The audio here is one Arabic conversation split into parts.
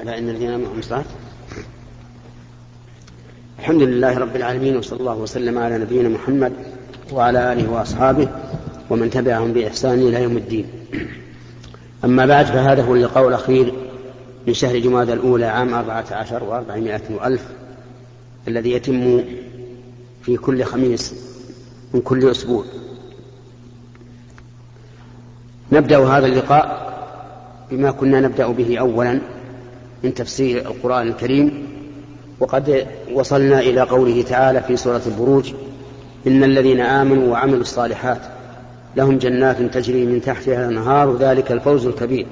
على أن الذين آمنوا الحمد لله رب العالمين وصلى الله وسلم على نبينا محمد وعلى آله وأصحابه ومن تبعهم بإحسان إلى يوم الدين. أما بعد فهذا هو اللقاء الأخير من شهر جماد الأولى عام أربعة عشر وأربعمائة وألف الذي يتم في كل خميس من كل أسبوع. نبدأ هذا اللقاء بما كنا نبدأ به أولا من تفسير القرآن الكريم وقد وصلنا إلى قوله تعالى في سورة البروج إن الذين آمنوا وعملوا الصالحات لهم جنات تجري من تحتها الأنهار ذلك الفوز الكبير.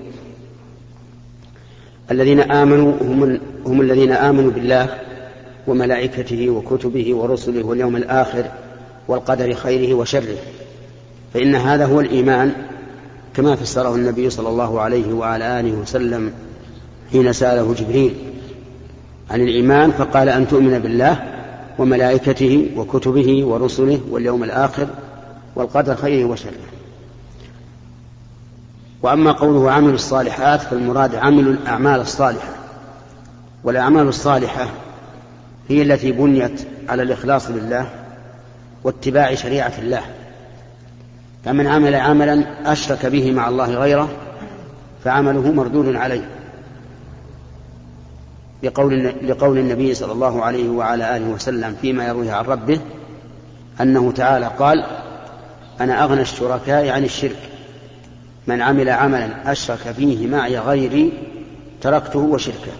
الذين آمنوا هم, هم الذين آمنوا بالله وملائكته وكتبه ورسله واليوم الآخر والقدر خيره وشره. فإن هذا هو الإيمان كما فسره النبي صلى الله عليه وعلى آله وسلم حين سأله جبريل عن الإيمان فقال أن تؤمن بالله وملائكته وكتبه ورسله واليوم الآخر والقدر خيره وشره. وأما قوله عمل الصالحات فالمراد عمل الأعمال الصالحة. والأعمال الصالحة هي التي بنيت على الإخلاص لله واتباع شريعة الله. فمن عمل عملا أشرك به مع الله غيره فعمله مردود عليه. لقول, لقول النبي صلى الله عليه وعلى آله وسلم فيما يرويه عن ربه أنه تعالى قال أنا أغنى الشركاء عن الشرك. من عمل عملا أشرك فيه معي غيري تركته وشركه.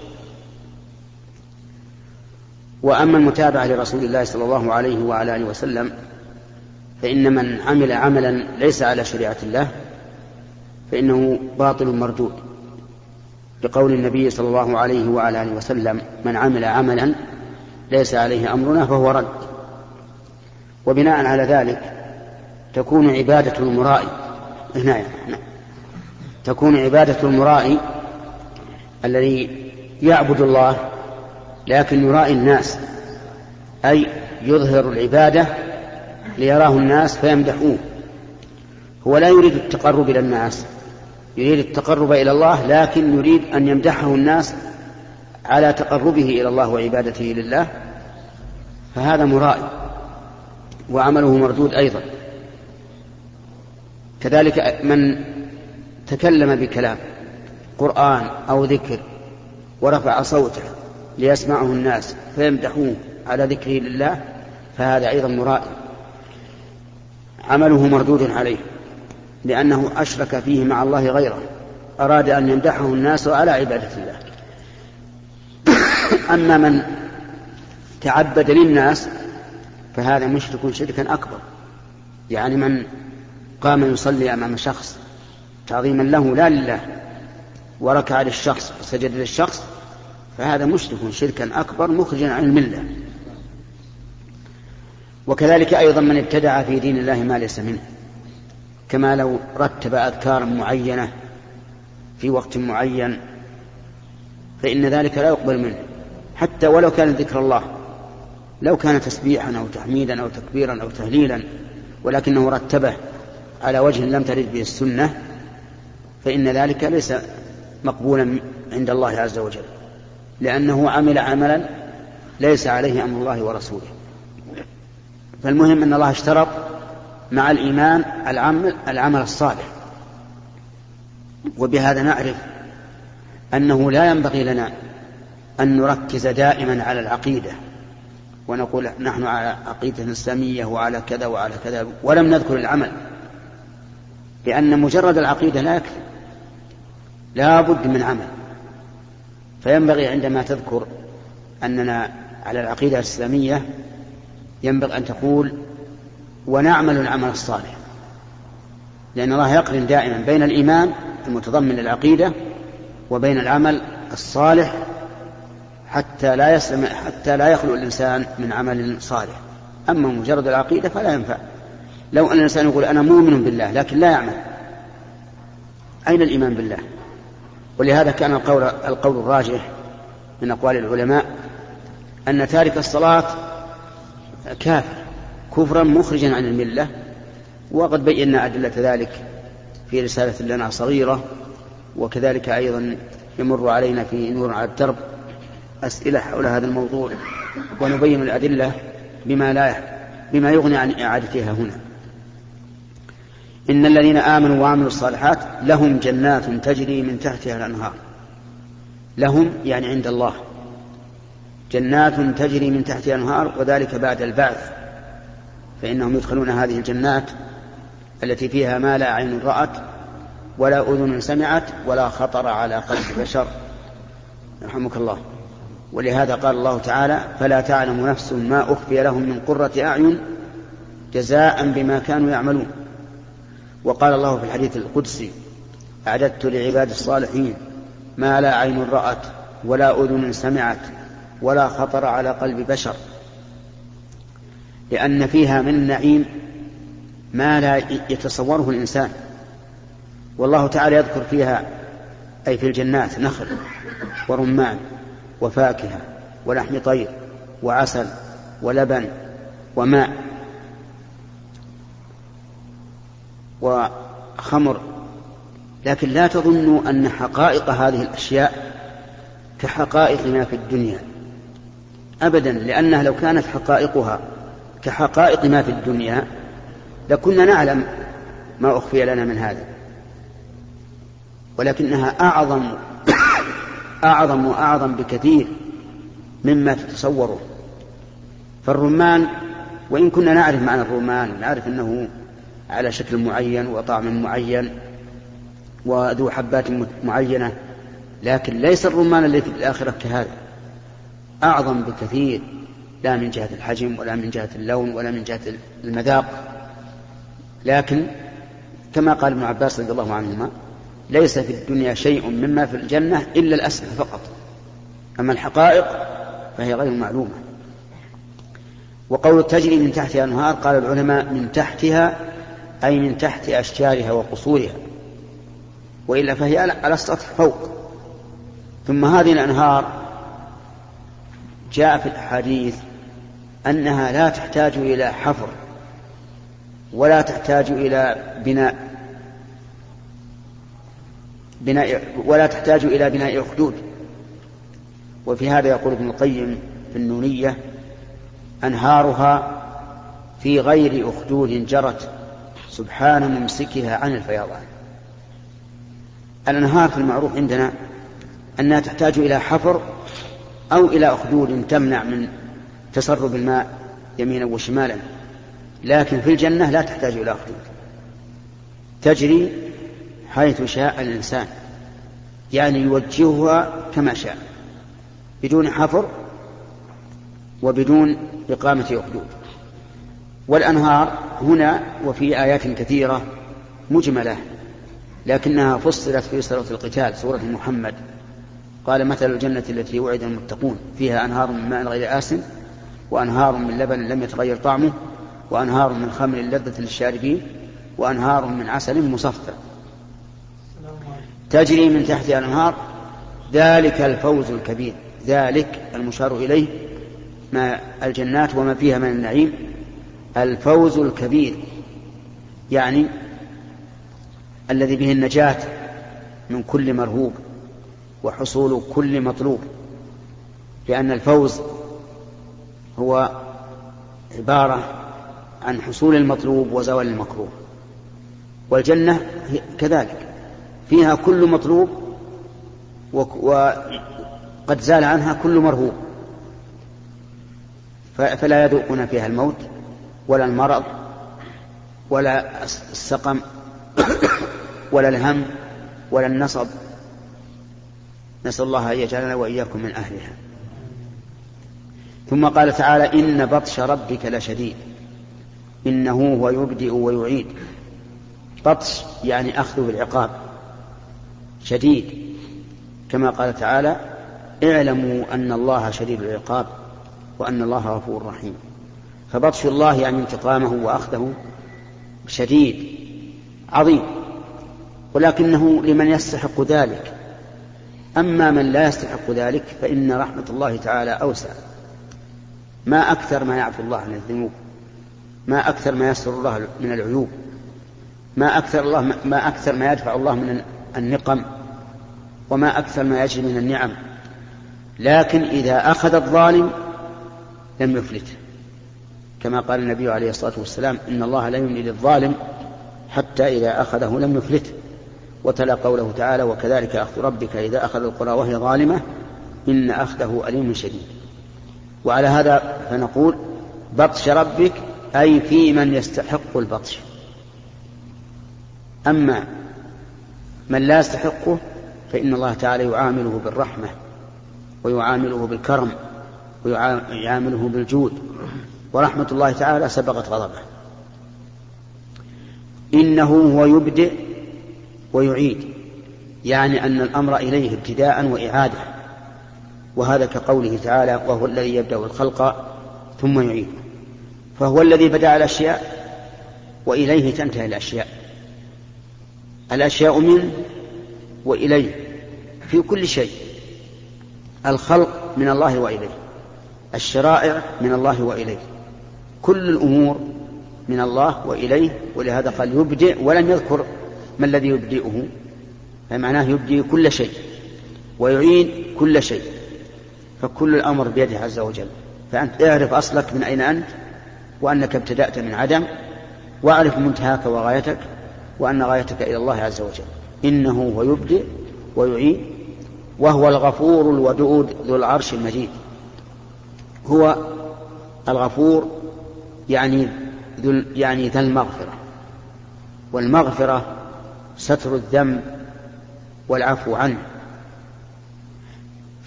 وأما المتابعة لرسول الله صلى الله عليه وعلى آله وسلم فإن من عمل عملا ليس على شريعة الله فإنه باطل مردود. لقول النبي صلى الله عليه وعلى آله وسلم من عمل عملا ليس عليه أمرنا فهو رد. وبناء على ذلك تكون عبادة المرائي هنا. تكون عبادة المرائي الذي يعبد الله لكن يرائي الناس أي يظهر العبادة ليراه الناس فيمدحوه. هو لا يريد التقرب إلى الناس. يريد التقرب إلى الله لكن يريد أن يمدحه الناس على تقربه إلى الله وعبادته لله فهذا مرائي وعمله مردود أيضا. كذلك من تكلم بكلام قرآن أو ذكر ورفع صوته ليسمعه الناس فيمدحوه على ذكره لله فهذا أيضا مرائي. عمله مردود عليه. لأنه أشرك فيه مع الله غيره أراد أن يمدحه الناس على عبادة الله. أما من تعبد للناس فهذا مشرك شركا أكبر. يعني من قام يصلي أمام شخص تعظيما له لا لله وركع للشخص وسجد للشخص فهذا مشرك شركا أكبر مخرجا عن الملة. وكذلك أيضا من ابتدع في دين الله ما ليس منه. كما لو رتب أذكارا معينة في وقت معين فإن ذلك لا يقبل منه. حتى ولو كان ذكر الله لو كان تسبيحا أو تحميدا أو تكبيرا أو تهليلا ولكنه رتبه على وجه لم ترد به السنة فإن ذلك ليس مقبولا عند الله عز وجل. لأنه عمل عملا ليس عليه أمر الله ورسوله. فالمهم أن الله اشترط مع الإيمان العمل, العمل الصالح. وبهذا نعرف أنه لا ينبغي لنا أن نركز دائما على العقيدة ونقول نحن على عقيدة إسلامية وعلى كذا وعلى كذا ولم نذكر العمل لأن مجرد العقيدة لا يكفي لا بد من عمل. فينبغي عندما تذكر أننا على العقيدة الإسلامية ينبغي أن تقول ونعمل العمل الصالح. لأن الله يقرن دائما بين الإيمان المتضمن للعقيدة وبين العمل الصالح حتى لا يسلم حتى لا يخلو الإنسان من عمل صالح. أما مجرد العقيدة فلا ينفع. لو أن الإنسان يقول أنا مؤمن بالله لكن لا يعمل. أين الإيمان بالله؟ ولهذا كان القول, القول الراجح من أقوال العلماء أن تارك الصلاة كافر. كفرا مخرجا عن الملة وقد بينا أدلة ذلك في رسالة لنا صغيرة وكذلك أيضا يمر علينا في نور على الدرب أسئلة حول هذا الموضوع ونبين الأدلة بما لا بما يغني عن إعادتها هنا. إن الذين آمنوا وعملوا الصالحات لهم جنات تجري من تحتها الأنهار. لهم يعني عند الله. جنات تجري من تحتها الأنهار وذلك بعد البعث. فإنهم يدخلون هذه الجنات التي فيها ما لا عين رأت ولا أذن سمعت ولا خطر على قلب بشر. رحمك الله. ولهذا قال الله تعالى فلا تعلم نفس ما أخفي لهم من قرة أعين جزاء بما كانوا يعملون. وقال الله في الحديث القدسي أعددت لعباد الصالحين ما لا عين رأت ولا أذن سمعت ولا خطر على قلب بشر. لأن فيها من النعيم ما لا يتصوره الإنسان. والله تعالى يذكر فيها أي في الجنات نخل ورمان وفاكهة ولحم طير وعسل ولبن وماء وخمر. لكن لا تظنوا أن حقائق هذه الأشياء كحقائق ما في الدنيا أبدا لأنها لو كانت حقائقها كحقائق ما في الدنيا لكنا نعلم ما أخفي لنا من هذا. ولكنها أعظم أعظم وأعظم بكثير مما تتصوره. فالرمان وإن كنا نعرف معنى الرمان نعرف أنه على شكل معين وطعم معين وذو حبات معينة لكن ليس الرمان الذي في الآخرة كهذا. أعظم بكثير. لا من جهة الحجم ولا من جهة اللون ولا من جهة المذاق. لكن كما قال ابن عباس رضي الله عنهما ليس في الدنيا شيء مما في الجنة إلا الأسماء فقط. أما الحقائق فهي غير معلومة. وقول تجري من تحتها أنهار قال العلماء من تحتها أي من تحت أشجارها وقصورها. وإلا فهي على السطح فوق. ثم هذه الأنهار جاء في الأحاديث أنها لا تحتاج إلى حفر ولا تحتاج إلى بناء بناء ولا تحتاج إلى بناء أخدود وفي هذا يقول ابن القيم في النونية أنهارها في غير أخدود جرت سبحان ممسكها عن الفيضان. الأنهار في المعروف عندنا أنها تحتاج إلى حفر أو إلى أخدود تمنع من تسرب الماء يمينا وشمالا لكن في الجنة لا تحتاج إلى أخدود تجري حيث شاء الإنسان يعني يوجهها كما شاء بدون حفر وبدون إقامة أخدود. والأنهار هنا وفي آيات كثيرة مجملة لكنها فصلت في سورة القتال سورة محمد. قال مثل الجنة التي وعد المتقون فيها أنهار من ماء غير آسن وأنهار من لبن لم يتغير طعمه وأنهار من خمر لذة للشاربين وأنهار من عسل مصفى. تجري من تحتها الأنهار ذلك الفوز الكبير ذلك المشار إليه ما الجنات وما فيها من النعيم. الفوز الكبير يعني الذي به النجاة من كل مرهوب وحصول كل مطلوب لأن الفوز هو عبارة عن حصول المطلوب وزوال المكروه. والجنة كذلك. فيها كل مطلوب وقد زال عنها كل مرهوب. فلا يذوقون فيها الموت ولا المرض ولا السقم ولا الهم ولا النصب. نسأل الله أن يجعلنا وإياكم من أهلها. ثم قال تعالى إن بطش ربك لشديد. إنه هو يبدئ ويعيد. بطش يعني أخذ بالعقاب. شديد. كما قال تعالى اعلموا أن الله شديد العقاب وأن الله غفور رحيم. فبطش الله يعني انتقامه وأخذه شديد. عظيم. ولكنه لمن يستحق ذلك. أما من لا يستحق ذلك فإن رحمة الله تعالى أوسع. ما أكثر ما يعفو الله عن الذنوب ما أكثر ما يستر الله من العيوب ما أكثر الله ما أكثر ما يدفع الله من النقم وما أكثر ما يجري من النعم. لكن إذا أخذ الظالم لم يفلته. كما قال النبي عليه الصلاة والسلام إن الله لا يملي للظالم حتى إذا أخذه لم يفلته. وتلا قوله تعالى وكذلك أخذ ربك إذا أخذ القرى وهي ظالمة إن أخذه أليم شديد. وعلى هذا فنقول بطش ربك أي في من يستحق البطش. أما من لا يستحقه فإن الله تعالى يعامله بالرحمة ويعامله بالكرم ويعامله بالجود. ورحمة الله تعالى سبقت غضبه. إنه هو يبدئ ويعيد يعني أن الأمر إليه ابتداء وإعادة. وهذا كقوله تعالى وهو الذي يبدأ الخلق ثم يعيده. فهو الذي بدأ الأشياء وإليه تنتهي الأشياء. الأشياء منه وإليه. في كل شيء. الخلق من الله وإليه. الشرائع من الله وإليه. كل الأمور من الله وإليه. ولهذا قال يبدئ ولم يذكر ما الذي يبدئه. فمعناه يبدئ كل شيء. ويعيد كل شيء. فكل الأمر بيده عز وجل. فأنت اعرف أصلك من أين أنت وأنك ابتدأت من عدم وأعرف منتهاك وغايتك وأن غايتك إلى الله عز وجل. إنه هو يبدئ ويعيد وهو الغفور الودود ذو العرش المجيد. هو الغفور يعني ذو يعني ذا المغفرة. والمغفرة ستر الذنب والعفو عنه.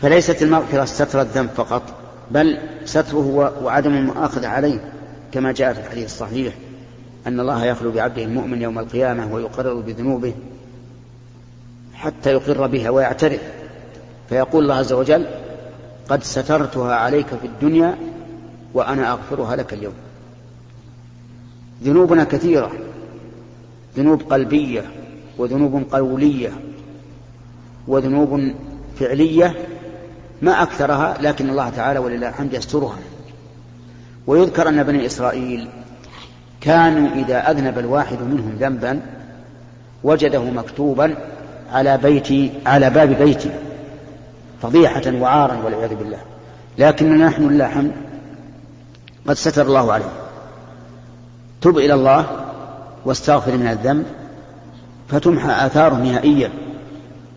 فليست المغفرة ستر الذنب فقط بل ستره وعدم المؤاخذة عليه كما جاء في الحديث الصحيح أن الله يخلو بعبده المؤمن يوم القيامة ويقرر بذنوبه حتى يقر بها ويعترف. فيقول الله عز وجل قد سترتها عليك في الدنيا وأنا أغفرها لك اليوم. ذنوبنا كثيرة ذنوب قلبية وذنوب قولية وذنوب فعلية ما أكثرها لكن الله تعالى ولله الحمد يسترها. ويذكر أن بني إسرائيل كانوا إذا أذنب الواحد منهم ذنبا وجده مكتوبا على بيت على باب بيته فضيحة وعارا والعياذ بالله. لكننا نحن لله الحمد قد ستر الله عليه. تب إلى الله واستغفر من الذنب فتمحى آثاره نهائيا.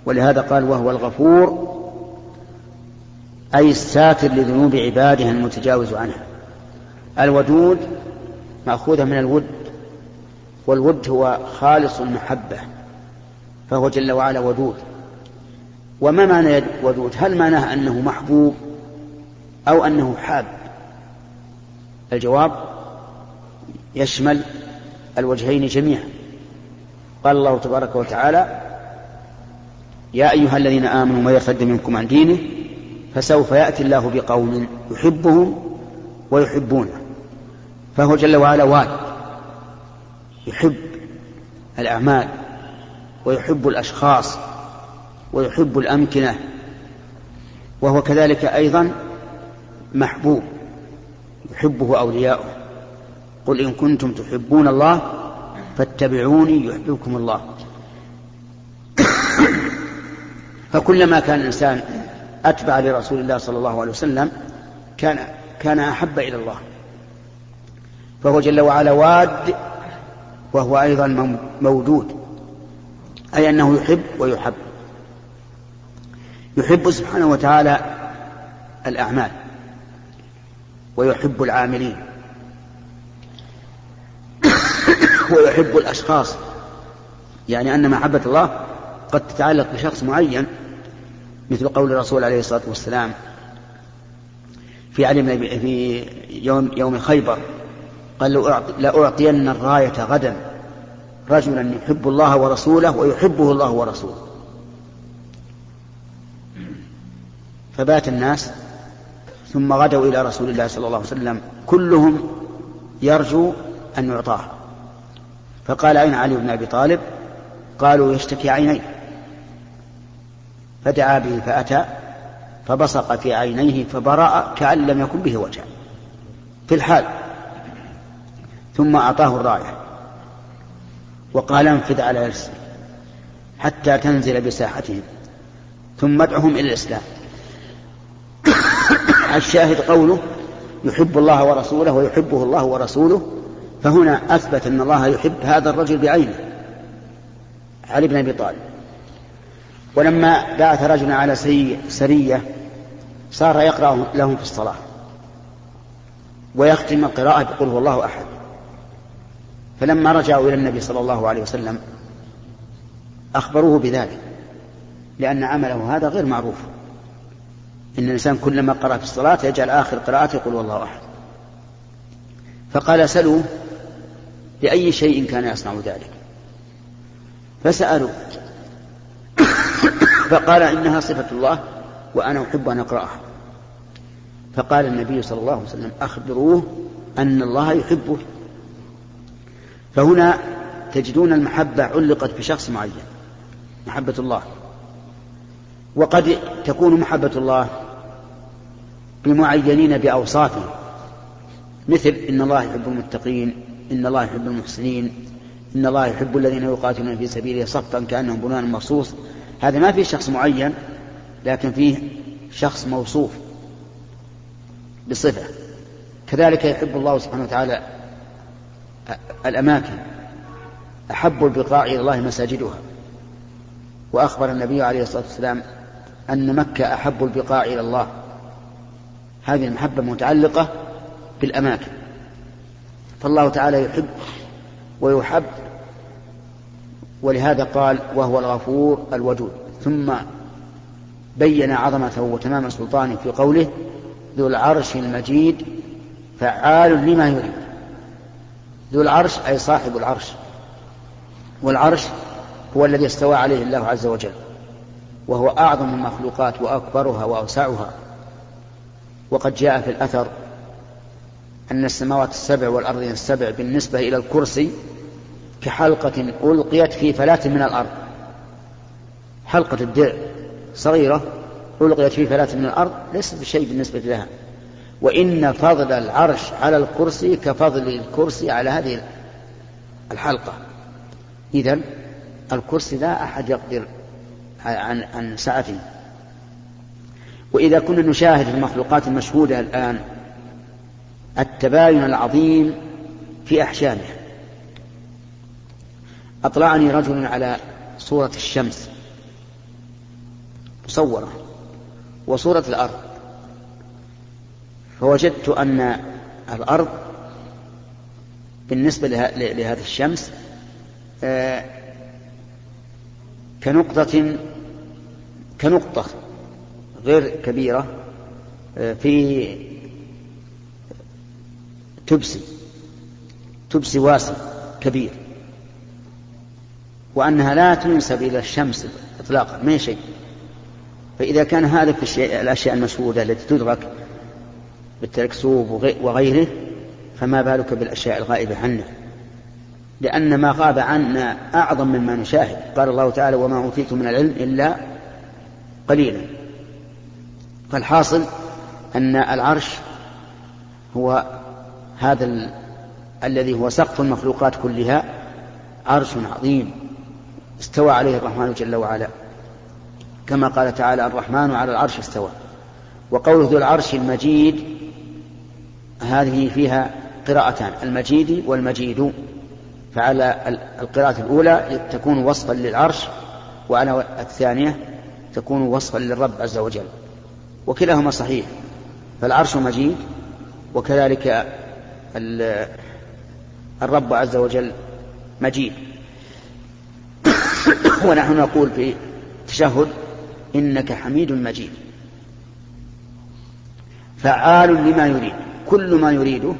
ولهذا قال وهو الغفور أي الساتر لذنوب عباده المتجاوز عنها. الودود مأخوذة من الود والود هو خالص المحبة فهو جل وعلا ودود. وما معنى ودود هل معناه أنه محبوب أو أنه حاب؟ الجواب يشمل الوجهين جميعا. قال الله تبارك وتعالى يا أيها الذين آمنوا ما يرتد منكم عن دينه فسوف يأتي الله بقوم يحبهم ويحبونه. فهو جل وعلا واد يحب الأعمال ويحب الأشخاص ويحب الأمكنة وهو كذلك أيضا محبوب يحبه أولياؤه. قل إن كنتم تحبون الله فاتبعوني يحببكم الله. فكلما كان الإنسان أتبع لرسول الله صلى الله عليه وسلم كان كان أحب إلى الله. فهو جل وعلا واد وهو أيضا موجود. أي أنه يحب ويحب. يحب سبحانه وتعالى الأعمال. ويحب العاملين. ويحب الأشخاص. يعني أن محبة الله قد تتعلق بشخص معين مثل قول الرسول عليه الصلاة والسلام في علم في يوم يوم خيبر قال لأعطين الراية غدا رجلا يحب الله ورسوله ويحبه الله ورسوله. فبات الناس ثم غدوا إلى رسول الله صلى الله عليه وسلم كلهم يرجو أن يعطاه. فقال أين علي بن أبي طالب؟ قالوا يشتكي عينيه. فدعا به فأتى فبصق في عينيه فبرأ كأن لم يكن به وجع في الحال. ثم أعطاه الراية وقال انفذ على نفسك حتى تنزل بساحتهم ثم ادعهم إلى الإسلام. الشاهد قوله يحب الله ورسوله ويحبه الله ورسوله فهنا أثبت أن الله يحب هذا الرجل بعينه. علي بن أبي طالب. ولما بعث رجلا على سرية صار يقرأ لهم في الصلاة ويختم القراءة بقول هو الله أحد. فلما رجعوا إلى النبي صلى الله عليه وسلم أخبروه بذلك لأن عمله هذا غير معروف. إن الإنسان كلما قرأ في الصلاة يجعل آخر قراءته يقول والله أحد. فقال سلوا بأي شيء كان يصنع ذلك. فسألوا فقال إنها صفة الله وأنا أحب أن أقرأها. فقال النبي صلى الله عليه وسلم أخبروه أن الله يحبه. فهنا تجدون المحبة علقت بشخص معين محبة الله. وقد تكون محبة الله بمعينين بأوصافه مثل إن الله يحب المتقين إن الله يحب المحسنين إن الله يحب الذين يقاتلون في سبيله صفا كأنهم بنان مرصوص. هذا ما فيه شخص معين لكن فيه شخص موصوف بصفة. كذلك يحب الله سبحانه وتعالى الأماكن. أحب البقاع إلى الله مساجدها. وأخبر النبي عليه الصلاة والسلام أن مكة أحب البقاع إلى الله. هذه المحبة متعلقة بالأماكن. فالله تعالى يحب ويحب ولهذا قال وهو الغفور الودود. ثم بين عظمته وتمام سلطانه في قوله ذو العرش المجيد فعال لما يريد. ذو العرش أي صاحب العرش. والعرش هو الذي استوى عليه الله عز وجل. وهو أعظم المخلوقات وأكبرها وأوسعها. وقد جاء في الأثر أن السماوات السبع والأرضين السبع بالنسبة إلى الكرسي كحلقة ألقيت في فلاة من الأرض. حلقة الدرع صغيرة ألقيت في فلاة من الأرض ليست بشيء بالنسبة لها. وإن فضل العرش على الكرسي كفضل الكرسي على هذه الحلقة. إذا الكرسي لا أحد يقدر عن عن سعته. وإذا كنا نشاهد في المخلوقات المشهودة الآن التباين العظيم في أحشائها أطلعني رجل على صورة الشمس مصورة وصورة الأرض فوجدت أن الأرض بالنسبة لهذه الشمس آه، كنقطة كنقطة غير كبيرة آه، في تبسي تبسي واسع كبير. وأنها لا تنسب إلى الشمس إطلاقا ما شيء. فإذا كان هذا في الشيء الأشياء المشهودة التي تدرك بالتلكسوب وغيره فما بالك بالأشياء الغائبة عنا لأن ما غاب عنا أعظم مما نشاهد. قال الله تعالى وما أوتيتم من العلم إلا قليلا. فالحاصل أن العرش هو هذا ال... الذي هو سقف المخلوقات كلها عرش عظيم. استوى عليه الرحمن جل وعلا. كما قال تعالى الرحمن على العرش استوى. وقوله ذو العرش المجيد هذه فيها قراءتان المجيد والمجيد. فعلى القراءة الأولى تكون وصفا للعرش وعلى الثانية تكون وصفا للرب عز وجل. وكلاهما صحيح. فالعرش مجيد وكذلك الرب عز وجل مجيد. ونحن نقول في تشهد إنك حميد مجيد. فعال لما يريد. كل ما يريده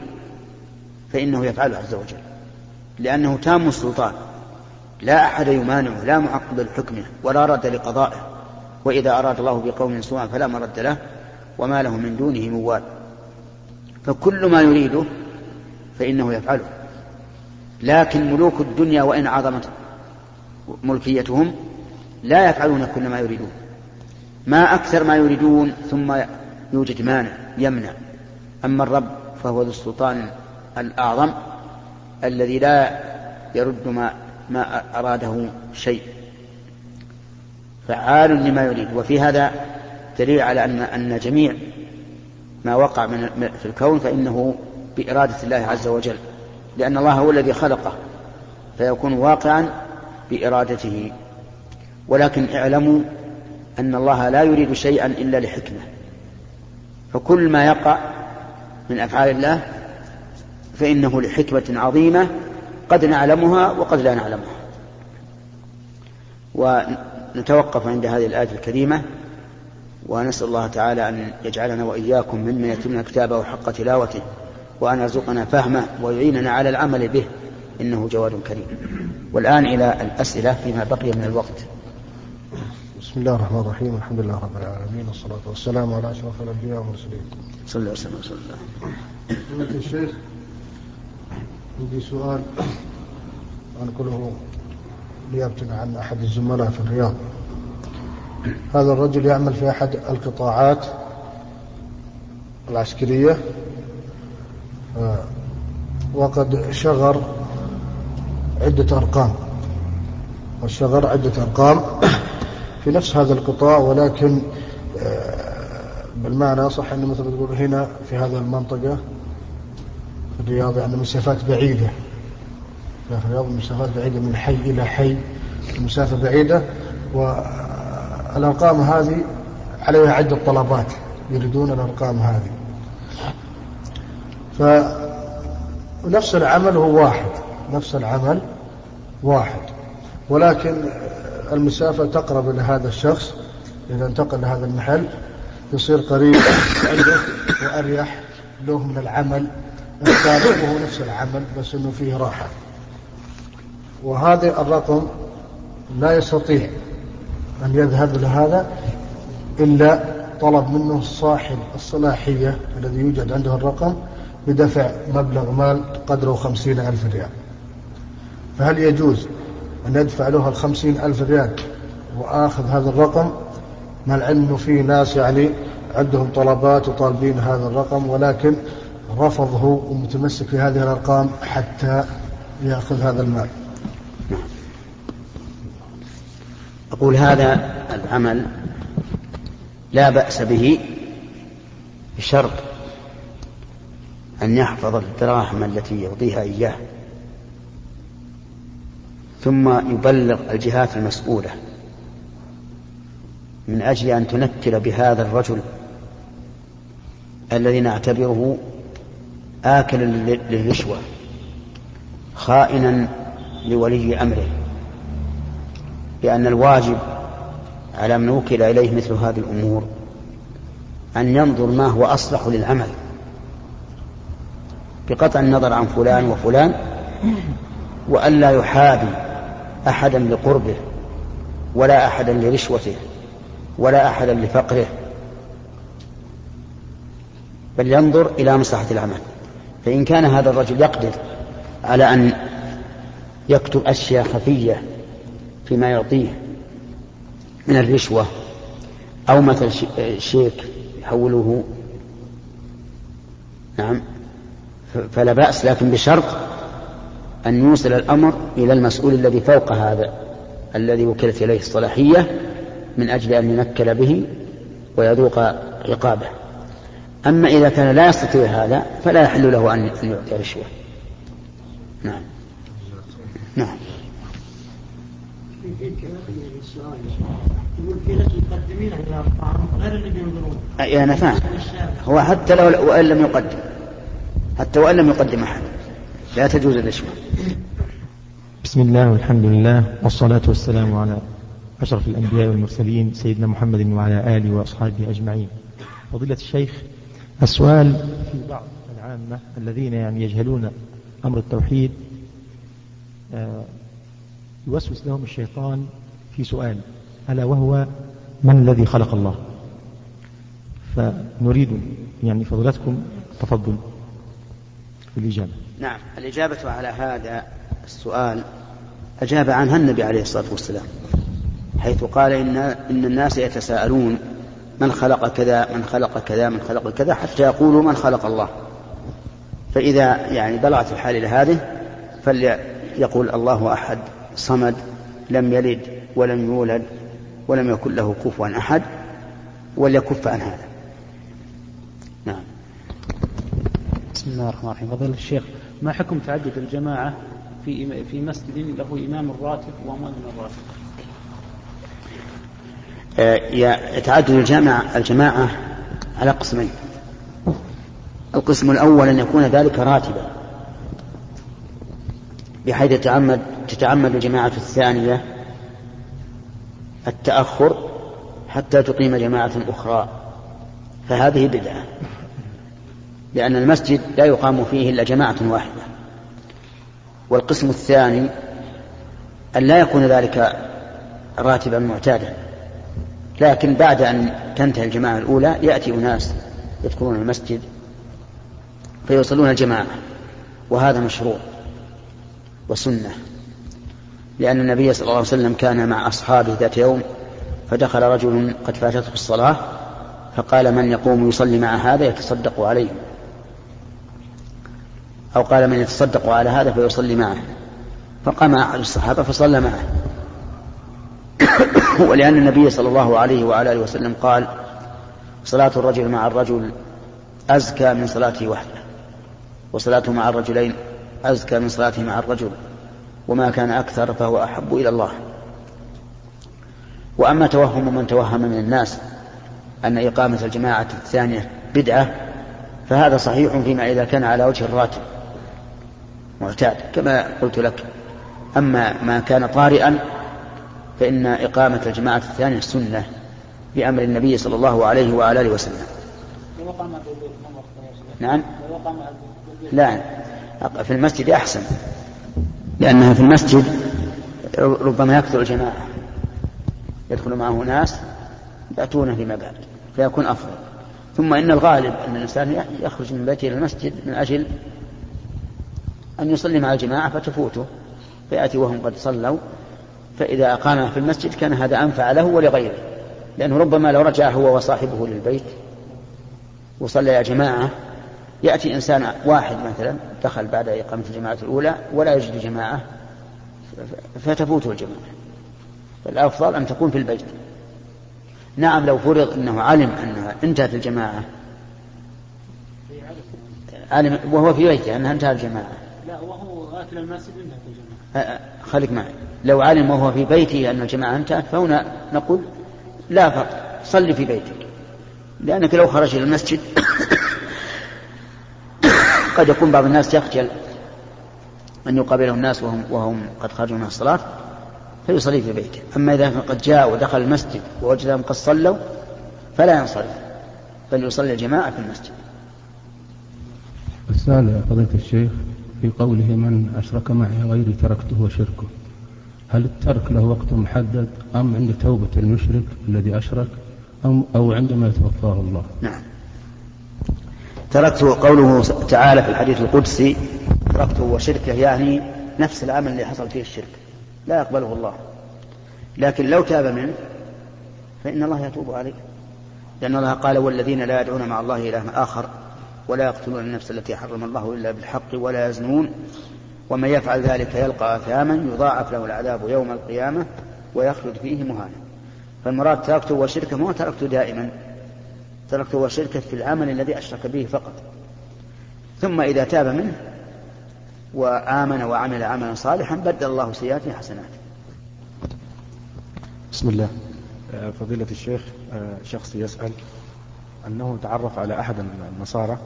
فإنه يفعله عز وجل. لأنه تام السلطان. لا أحد يمانعه لا معقب لحكمه ولا رد لقضائه. وإذا أراد الله بقوم سوءا فلا مرد له وما له من دونه موال. فكل ما يريده فإنه يفعله. لكن ملوك الدنيا وإن عظمت ملكيتهم لا يفعلون كل ما يريدون. ما أكثر ما يريدون ثم يوجد مانع يمنع. أما الرب فهو ذو السلطان الأعظم الذي لا يرد ما ما أراده شيء. فعال لما يريد. وفي هذا دليل على أن أن جميع ما وقع من في الكون فإنه بإرادة الله عز وجل. لأن الله هو الذي خلقه. فيكون واقعا بإرادته. ولكن اعلموا أن الله لا يريد شيئا إلا لحكمة. فكل ما يقع من أفعال الله فإنه لحكمة عظيمة قد نعلمها وقد لا نعلمها. ونتوقف عند هذه الآية الكريمة ونسأل الله تعالى أن يجعلنا وإياكم ممن يتمنى كتابه حق تلاوته وأن يرزقنا فهمه ويعيننا على العمل به. إنه جواد كريم. والآن إلى الأسئلة فيما بقي من الوقت. بسم الله الرحمن الرحيم الحمد لله رب العالمين والصلاة والسلام على أشرف الأنبياء والمرسلين. صلى الله عليه وسلم الشيخ عندي سؤال أنقله نيابة عن أحد الزملاء في الرياض. هذا الرجل يعمل في أحد القطاعات العسكرية آه، وقد شغر عدة أرقام. وشغر عدة أرقام. في نفس هذا القطاع ولكن آه، بالمعنى صح أنه مثل تقول هنا في هذه المنطقة في الرياض يعني مسافات بعيدة. في الرياض مسافات بعيدة من حي إلى حي المسافة بعيدة. والأرقام هذه عليها عدة طلبات يريدون الأرقام هذه. فنفس العمل هو واحد. نفس العمل واحد. ولكن المسافة تقرب إلى هذا الشخص. إذا انتقل لهذا المحل يصير قريب عنده وأريح له من العمل. السابق وهو نفس العمل بس أنه فيه راحة. وهذا الرقم لا يستطيع أن يذهب لهذا إلا طلب منه صاحب الصلاحية الذي يوجد عنده الرقم بدفع مبلغ مال قدره خمسين ألف ريال. فهل يجوز أن يدفع له الخمسين ألف ريال وآخذ هذا الرقم؟ مع العلم أنه في ناس يعني عندهم طلبات وطالبين هذا الرقم ولكن رفضه ومتمسك في هذه الأرقام حتى يأخذ هذا المال. أقول هذا العمل لا بأس به بشرط أن يحفظ الدراهم التي يعطيها إياه. ثم يبلغ الجهات المسؤولة من أجل أن تنكل بهذا الرجل الذي نعتبره آكلا للرشوة خائنا لولي أمره لأن الواجب على من وكل إليه مثل هذه الأمور أن ينظر ما هو أصلح للعمل. بقطع النظر عن فلان وفلان وألا يحابي أحدا لقربه ولا أحدا لرشوته ولا أحدا لفقره. بل ينظر إلى مصلحة العمل. فإن كان هذا الرجل يقدر على أن يكتب أشياء خفية فيما يعطيه من الرشوة أو مثل شيك يحوله نعم فلا بأس لكن بشرط أن يوصل الأمر إلى المسؤول الذي فوق هذا الذي وكلت إليه الصلاحية من أجل أن ينكل به ويذوق عقابه. أما إذا كان لا يستطيع هذا فلا يحل له أن يعطي رشوة. نعم. نعم. بينظرون أنا فاهم. هو حتى لو وإن لم يقدم. حتى وإن لم يقدم أحد. لا تجوز الرشوة بسم الله والحمد لله والصلاة والسلام على أشرف الأنبياء والمرسلين سيدنا محمد وعلى آله وأصحابه أجمعين. فضيلة الشيخ السؤال في بعض العامة الذين يعني يجهلون أمر التوحيد آه، يوسوس لهم الشيطان في سؤال ألا وهو من الذي خلق الله؟ فنريد يعني فضلتكم تفضل. في الإجابة نعم الإجابة على هذا السؤال أجاب عنها النبي عليه الصلاة والسلام حيث قال إن, إن الناس يتساءلون من خلق كذا من خلق كذا من خلق كذا حتى يقولوا من خلق الله. فإذا يعني بلغت الحال إلى هذه فليقول الله أحد صمد لم يلد ولم يولد ولم يكن له كفوا أحد وليكف عن هذا. بسم الله الرحمن الرحيم. فضيلة الشيخ ما حكم تعدد الجماعة في في مسجد له إمام راتب ومؤذن راتب؟ آه، تعدد الجماعة الجماعة على قسمين. القسم الأول أن يكون ذلك راتبا بحيث تتعمد تتعمد الجماعة الثانية التأخر حتى تقيم جماعة أخرى. فهذه بدعة. لأن المسجد لا يقام فيه إلا جماعة واحدة. والقسم الثاني أن لا يكون ذلك راتبا معتادا. لكن بعد أن تنتهي الجماعة الأولى يأتي أناس يدخلون المسجد فيوصلون الجماعة وهذا مشروع وسنة لأن النبي صلى الله عليه وسلم كان مع أصحابه ذات يوم فدخل رجل قد فاتته الصلاة فقال من يقوم يصلي مع هذا يتصدق عليه. أو قال من يتصدق على هذا فيصلي معه. فقام أحد الصحابة فصلى معه. ولأن النبي صلى الله عليه وعلى آله وسلم قال صلاة الرجل مع الرجل أزكى من صلاته وحده وصلاته مع الرجلين أزكى من صلاته مع الرجل وما كان أكثر فهو أحب إلى الله. وأما توهم من توهم من الناس أن إقامة الجماعة الثانية بدعة فهذا صحيح فيما إذا كان على وجه الراتب. معتاد كما قلت لك. أما ما كان طارئا فإن إقامة الجماعة الثانية سنة بأمر النبي صلى الله عليه وعلى آله وسلم. نعم. لا في المسجد أحسن لأنها في المسجد ربما يكثر الجماعة. يدخل معه ناس يأتون فيما بعد فيكون أفضل. ثم إن الغالب أن الإنسان يخرج من بيته إلى المسجد من أجل أن يصلي مع الجماعة فتفوته فيأتي وهم قد صلوا فإذا أقام في المسجد كان هذا أنفع له ولغيره لأنه ربما لو رجع هو وصاحبه للبيت وصلى يا جماعة يأتي إنسان واحد مثلا دخل بعد إقامة الجماعة الأولى ولا يجد جماعة فتفوته الجماعة. فالأفضل أن تكون في البيت. نعم لو فرض أنه علم أنها انتهت الجماعة علم وهو في بيته أنها انتهت الجماعة. لا وهو غافل المسجد انتهت الجماعة خليك معي. لو علم وهو في بيته أن الجماعة انتهت فهنا نقول لا فرق. صل في بيتك. لأنك لو خرج إلى المسجد قد يكون بعض الناس يخجل أن يقابله الناس وهم, وهم قد خرجوا من الصلاة فيصلي في بيته. أما إذا قد جاء ودخل المسجد ووجدهم قد صلوا فلا ينصرف. بل يصلي الجماعة في المسجد. السؤال يا فضيلة الشيخ في قوله من أشرك معي غيري تركته وشركه. هل الترك له وقت محدد أم عند توبة المشرك الذي أشرك أم أو عندما يتوفاه الله؟ نعم. تركته قوله تعالى في الحديث القدسي تركته وشركه يعني نفس العمل اللي حصل فيه الشرك. لا يقبله الله. لكن لو تاب منه فإن الله يتوب عليه. لأن الله قال والذين لا يدعون مع الله إلها آخر ولا يقتلون النفس التي حرم الله إلا بالحق ولا يزنون. ومن يفعل ذلك يلقى أثاما يضاعف له العذاب يوم القيامة ويخلد فيه مهانا. فالمراد تركته وشركه مو تركته دائما. تركته وشركه في العمل الذي أشرك به فقط. ثم إذا تاب منه وآمن وعمل عملا صالحا بدل الله سيئاته حسنات. بسم الله. آه، فضيلة الشيخ آه، شخص يسأل أنه تعرف على أحد النصارى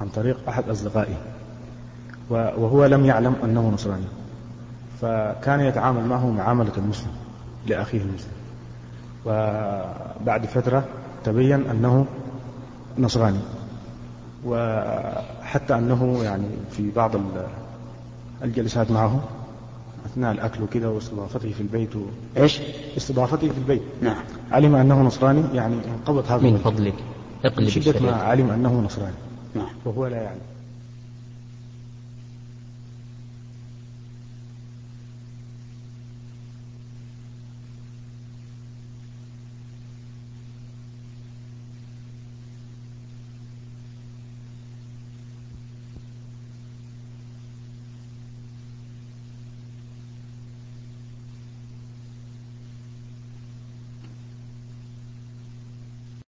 عن طريق أحد أصدقائه وهو لم يعلم أنه نصراني. فكان يتعامل معه معاملة المسلم لأخيه المسلم. وبعد فترة تبين أنه نصراني. وحتى أنه يعني في بعض الجلسات معه أثناء الأكل وكذا واستضافته في البيت و... إيش؟ استضافته في البيت. نعم. علم أنه نصراني يعني انقبض هذا من فضلك. اقلب شدة ما علم أنه نصراني. نعم. وهو لا يعلم.